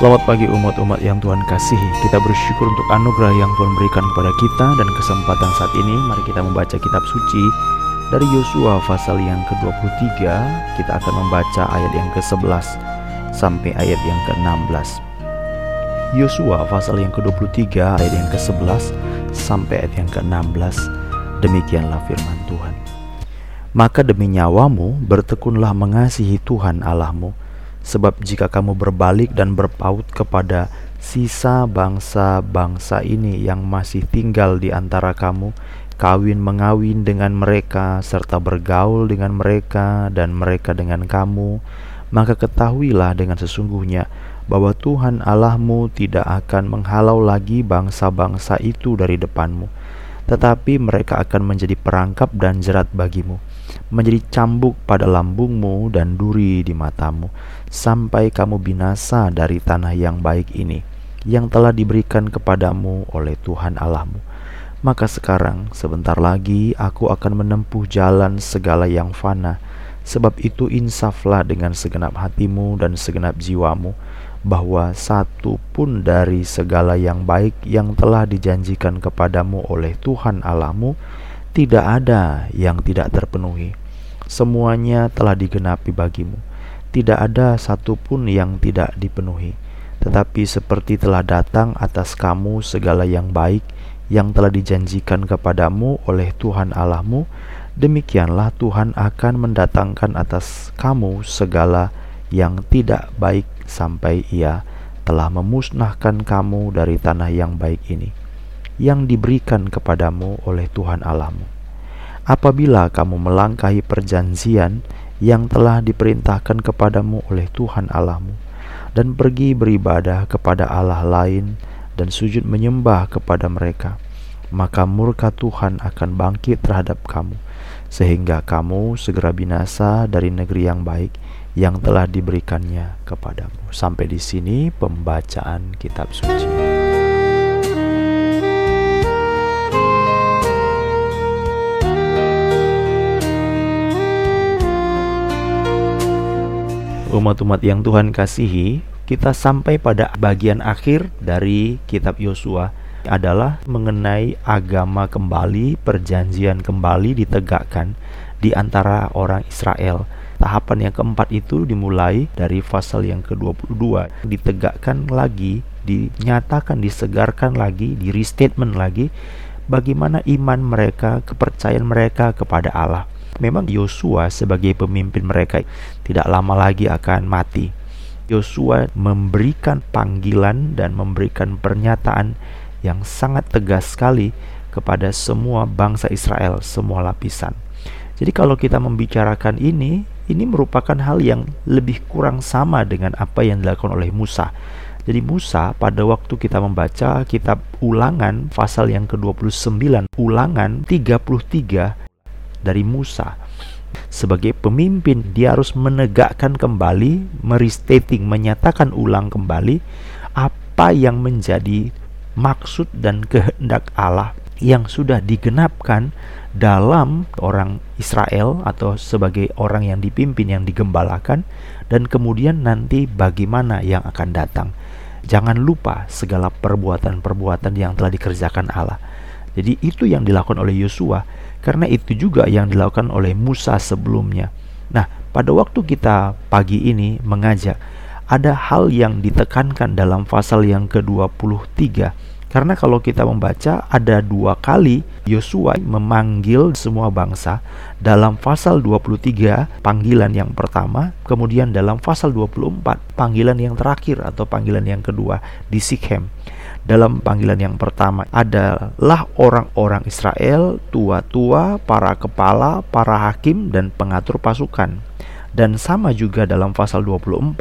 Selamat pagi umat-umat yang Tuhan kasihi. Kita bersyukur untuk anugerah yang Tuhan berikan kepada kita Dan kesempatan saat ini. Mari kita membaca kitab suci Dari Yosua pasal yang ke-23 Kita akan membaca ayat yang ke-11 Sampai ayat yang ke-16 Yosua pasal yang ke-23 ayat yang ke-11 Sampai ayat yang ke-16 Demikianlah firman Tuhan. Maka demi nyawamu bertekunlah mengasihi Tuhan Allahmu Sebab jika kamu berbalik dan berpaut kepada sisa bangsa-bangsa ini yang masih tinggal di antara kamu, kawin mengawin dengan mereka serta bergaul dengan mereka dan mereka dengan kamu, maka ketahuilah dengan sesungguhnya bahwa Tuhan Allahmu tidak akan menghalau lagi bangsa-bangsa itu dari depanmu, tetapi mereka akan menjadi perangkap dan jerat bagimu menjadi cambuk pada lambungmu dan duri di matamu, sampai kamu binasa dari tanah yang baik ini, yang telah diberikan kepadamu oleh Tuhan Allahmu. Maka sekarang, sebentar lagi aku akan menempuh jalan segala yang fana, sebab itu insaflah dengan segenap hatimu dan segenap jiwamu, bahwa satu pun dari segala yang baik yang telah dijanjikan kepadamu oleh Tuhan Allahmu, tidak ada yang tidak terpenuhi. Semuanya telah digenapi bagimu. Tidak ada satupun yang tidak dipenuhi. Tetapi seperti telah datang atas kamu segala yang baik yang telah dijanjikan kepadamu oleh Tuhan Allahmu, demikianlah Tuhan akan mendatangkan atas kamu segala yang tidak baik sampai Ia telah memusnahkan kamu dari tanah yang baik ini yang diberikan kepadamu oleh Tuhan Allahmu. Apabila kamu melangkahi perjanjian yang telah diperintahkan kepadamu oleh Tuhan Allahmu, dan pergi beribadah kepada Allah lain dan sujud menyembah kepada mereka, maka murka Tuhan akan bangkit terhadap kamu, sehingga kamu segera binasa dari negeri yang baik yang telah diberikannya kepadamu. Sampai di sini pembacaan kitab suci. Umat-umat yang Tuhan kasihi, kita sampai pada bagian akhir dari kitab Yosua adalah mengenai agama kembali, perjanjian kembali ditegakkan di antara orang Israel. Tahapan yang keempat itu dimulai dari pasal yang ke-22, ditegakkan lagi, dinyatakan, disegarkan lagi, di restatement lagi bagaimana iman mereka, kepercayaan mereka kepada Allah. Memang Yosua sebagai pemimpin mereka tidak lama lagi akan mati. Yosua memberikan panggilan dan memberikan pernyataan yang sangat tegas sekali kepada semua bangsa Israel, semua lapisan. Jadi kalau kita membicarakan ini, ini merupakan hal yang lebih kurang sama dengan apa yang dilakukan oleh Musa. Jadi Musa pada waktu kita membaca kitab Ulangan pasal yang ke-29, Ulangan 33 dari Musa. Sebagai pemimpin, dia harus menegakkan kembali, merestating, menyatakan ulang kembali apa yang menjadi maksud dan kehendak Allah yang sudah digenapkan dalam orang Israel atau sebagai orang yang dipimpin yang digembalakan dan kemudian nanti bagaimana yang akan datang. Jangan lupa segala perbuatan-perbuatan yang telah dikerjakan Allah. Jadi itu yang dilakukan oleh Yosua karena itu juga yang dilakukan oleh Musa sebelumnya. Nah, pada waktu kita pagi ini mengajak, ada hal yang ditekankan dalam pasal yang ke-23. Karena kalau kita membaca ada dua kali Yosua memanggil semua bangsa dalam pasal 23 panggilan yang pertama, kemudian dalam pasal 24 panggilan yang terakhir atau panggilan yang kedua di Sikhem dalam panggilan yang pertama adalah orang-orang Israel, tua-tua, para kepala, para hakim dan pengatur pasukan. Dan sama juga dalam pasal 24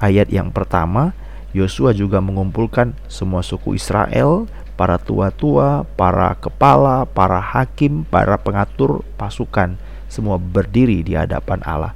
ayat yang pertama, Yosua juga mengumpulkan semua suku Israel, para tua-tua, para kepala, para hakim, para pengatur pasukan, semua berdiri di hadapan Allah.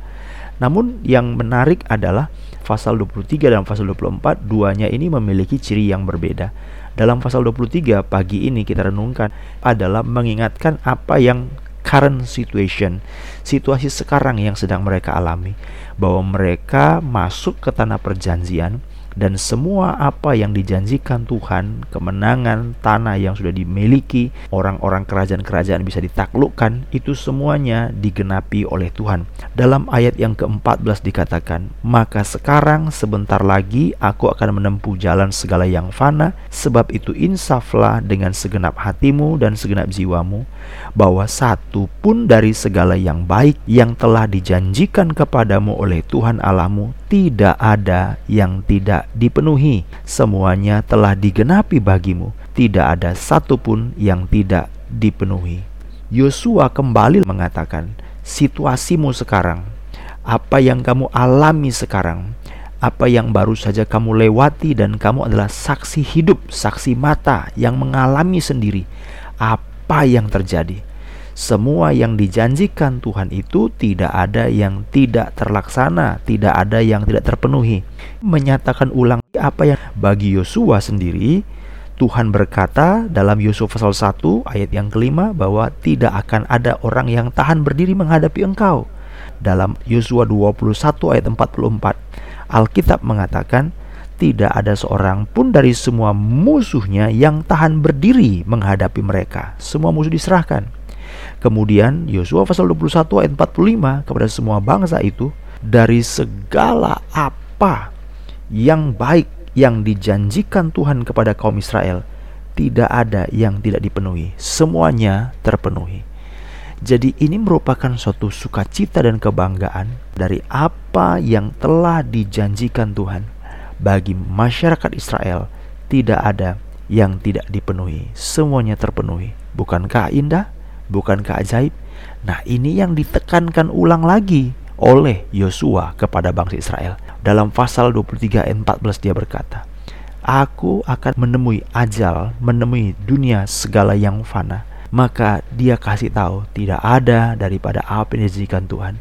Namun yang menarik adalah pasal 23 dan pasal 24 duanya ini memiliki ciri yang berbeda. Dalam pasal 23 pagi ini kita renungkan adalah mengingatkan apa yang current situation, situasi sekarang yang sedang mereka alami, bahwa mereka masuk ke tanah perjanjian dan semua apa yang dijanjikan Tuhan, kemenangan, tanah yang sudah dimiliki, orang-orang kerajaan-kerajaan bisa ditaklukkan, itu semuanya digenapi oleh Tuhan. Dalam ayat yang ke-14 dikatakan, "Maka sekarang sebentar lagi aku akan menempuh jalan segala yang fana, sebab itu insaflah dengan segenap hatimu dan segenap jiwamu, bahwa satu pun dari segala yang baik yang telah dijanjikan kepadamu oleh Tuhan Allahmu tidak ada yang tidak dipenuhi. Semuanya telah digenapi bagimu. Tidak ada satupun yang tidak dipenuhi. Yosua kembali mengatakan, situasimu sekarang, apa yang kamu alami sekarang, apa yang baru saja kamu lewati dan kamu adalah saksi hidup, saksi mata yang mengalami sendiri apa yang terjadi semua yang dijanjikan Tuhan itu tidak ada yang tidak terlaksana, tidak ada yang tidak terpenuhi. Menyatakan ulang apa yang bagi Yosua sendiri Tuhan berkata dalam Yosua pasal 1 ayat yang kelima bahwa tidak akan ada orang yang tahan berdiri menghadapi engkau. Dalam Yosua 21 ayat 44 Alkitab mengatakan tidak ada seorang pun dari semua musuhnya yang tahan berdiri menghadapi mereka. Semua musuh diserahkan. Kemudian Yosua pasal 21 ayat 45 kepada semua bangsa itu dari segala apa yang baik yang dijanjikan Tuhan kepada kaum Israel tidak ada yang tidak dipenuhi. Semuanya terpenuhi. Jadi ini merupakan suatu sukacita dan kebanggaan dari apa yang telah dijanjikan Tuhan bagi masyarakat Israel tidak ada yang tidak dipenuhi. Semuanya terpenuhi. Bukankah indah? Bukankah ajaib? Nah, ini yang ditekankan ulang lagi oleh Yosua kepada bangsa Israel. Dalam pasal 23 ayat 14 dia berkata, Aku akan menemui ajal, menemui dunia segala yang fana. Maka dia kasih tahu tidak ada daripada apa yang dijanjikan Tuhan.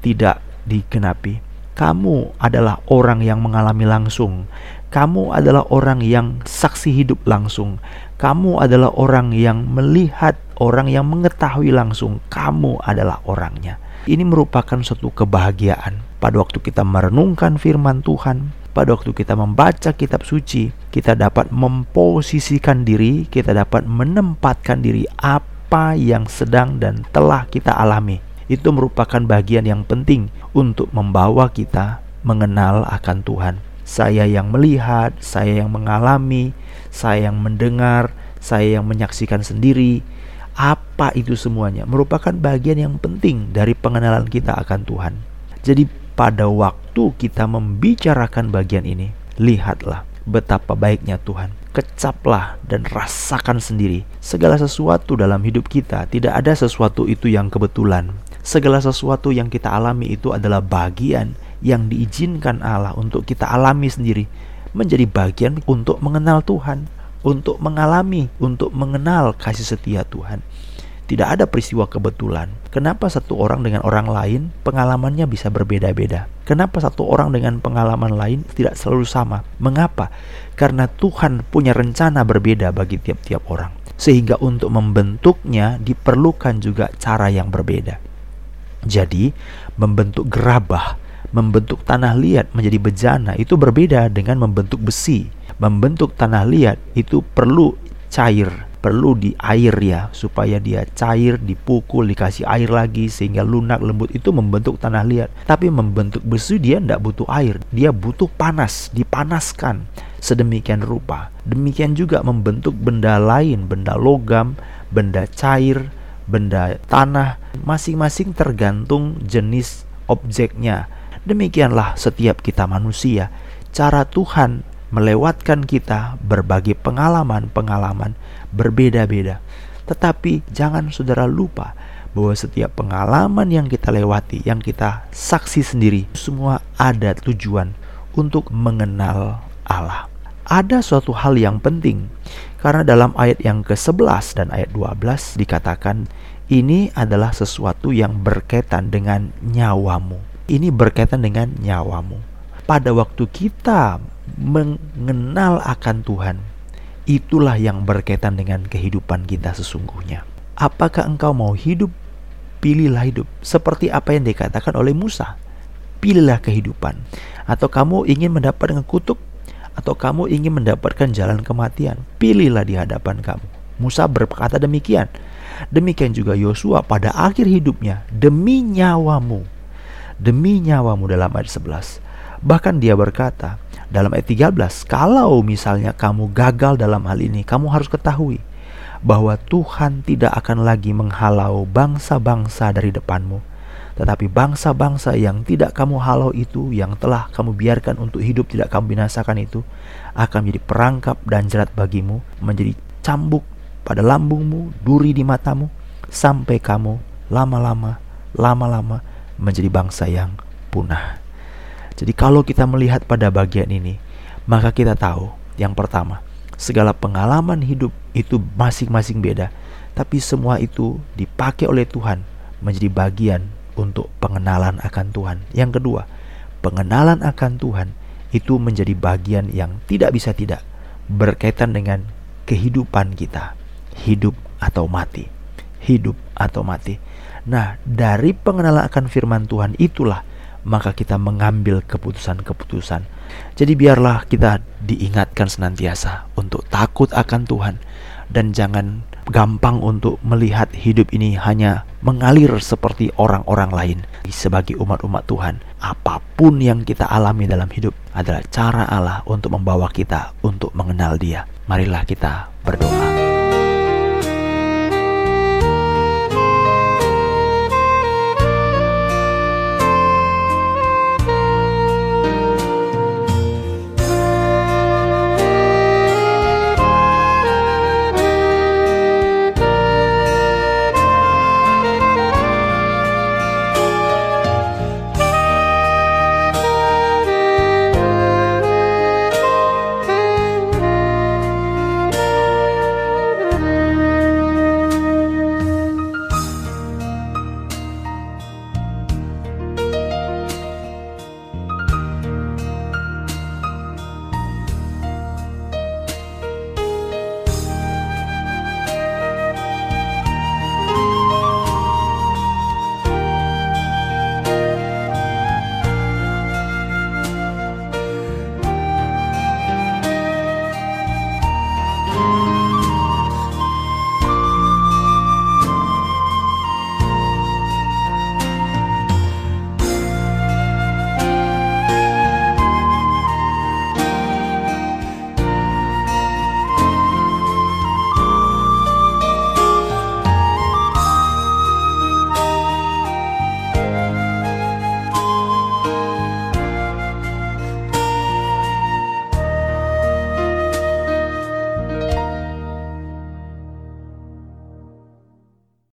Tidak digenapi. Kamu adalah orang yang mengalami langsung. Kamu adalah orang yang saksi hidup langsung. Kamu adalah orang yang melihat orang yang mengetahui langsung kamu adalah orangnya. Ini merupakan suatu kebahagiaan pada waktu kita merenungkan firman Tuhan, pada waktu kita membaca kitab suci, kita dapat memposisikan diri, kita dapat menempatkan diri apa yang sedang dan telah kita alami. Itu merupakan bagian yang penting untuk membawa kita mengenal akan Tuhan. Saya yang melihat, saya yang mengalami, saya yang mendengar, saya yang menyaksikan sendiri, apa itu semuanya merupakan bagian yang penting dari pengenalan kita akan Tuhan. Jadi pada waktu kita membicarakan bagian ini, lihatlah betapa baiknya Tuhan. Kecaplah dan rasakan sendiri segala sesuatu dalam hidup kita. Tidak ada sesuatu itu yang kebetulan. Segala sesuatu yang kita alami itu adalah bagian yang diizinkan Allah untuk kita alami sendiri menjadi bagian untuk mengenal Tuhan untuk mengalami, untuk mengenal kasih setia Tuhan. Tidak ada peristiwa kebetulan. Kenapa satu orang dengan orang lain pengalamannya bisa berbeda-beda? Kenapa satu orang dengan pengalaman lain tidak selalu sama? Mengapa? Karena Tuhan punya rencana berbeda bagi tiap-tiap orang. Sehingga untuk membentuknya diperlukan juga cara yang berbeda. Jadi, membentuk gerabah, membentuk tanah liat menjadi bejana itu berbeda dengan membentuk besi membentuk tanah liat itu perlu cair, perlu di air ya supaya dia cair, dipukul, dikasih air lagi sehingga lunak lembut itu membentuk tanah liat. Tapi membentuk besi dia tidak butuh air, dia butuh panas, dipanaskan sedemikian rupa. Demikian juga membentuk benda lain, benda logam, benda cair, benda tanah, masing-masing tergantung jenis objeknya. Demikianlah setiap kita manusia. Cara Tuhan melewatkan kita berbagai pengalaman-pengalaman berbeda-beda. Tetapi jangan saudara lupa bahwa setiap pengalaman yang kita lewati, yang kita saksi sendiri, semua ada tujuan untuk mengenal Allah. Ada suatu hal yang penting karena dalam ayat yang ke-11 dan ayat 12 dikatakan ini adalah sesuatu yang berkaitan dengan nyawamu. Ini berkaitan dengan nyawamu. Pada waktu kita mengenal akan Tuhan, itulah yang berkaitan dengan kehidupan kita sesungguhnya. Apakah engkau mau hidup? Pilihlah hidup seperti apa yang dikatakan oleh Musa. Pilihlah kehidupan. Atau kamu ingin mendapat dengan kutuk? atau kamu ingin mendapatkan jalan kematian, pilihlah di hadapan kamu. Musa berkata demikian. Demikian juga Yosua pada akhir hidupnya demi nyawamu. Demi nyawamu dalam ayat 11. Bahkan dia berkata dalam ayat 13, kalau misalnya kamu gagal dalam hal ini, kamu harus ketahui bahwa Tuhan tidak akan lagi menghalau bangsa-bangsa dari depanmu. Tetapi bangsa-bangsa yang tidak kamu halau itu, yang telah kamu biarkan untuk hidup tidak kamu binasakan itu, akan menjadi perangkap dan jerat bagimu, menjadi cambuk pada lambungmu, duri di matamu, sampai kamu lama-lama, lama-lama menjadi bangsa yang punah. Jadi kalau kita melihat pada bagian ini, maka kita tahu yang pertama, segala pengalaman hidup itu masing-masing beda, tapi semua itu dipakai oleh Tuhan menjadi bagian untuk pengenalan akan Tuhan. Yang kedua, pengenalan akan Tuhan itu menjadi bagian yang tidak bisa tidak berkaitan dengan kehidupan kita hidup atau mati. Hidup atau mati. Nah, dari pengenalan akan firman Tuhan itulah maka kita mengambil keputusan-keputusan. Jadi biarlah kita diingatkan senantiasa untuk takut akan Tuhan dan jangan gampang untuk melihat hidup ini hanya mengalir seperti orang-orang lain. Sebagai umat-umat Tuhan, apa pun yang kita alami dalam hidup adalah cara Allah untuk membawa kita untuk mengenal Dia. Marilah kita berdoa.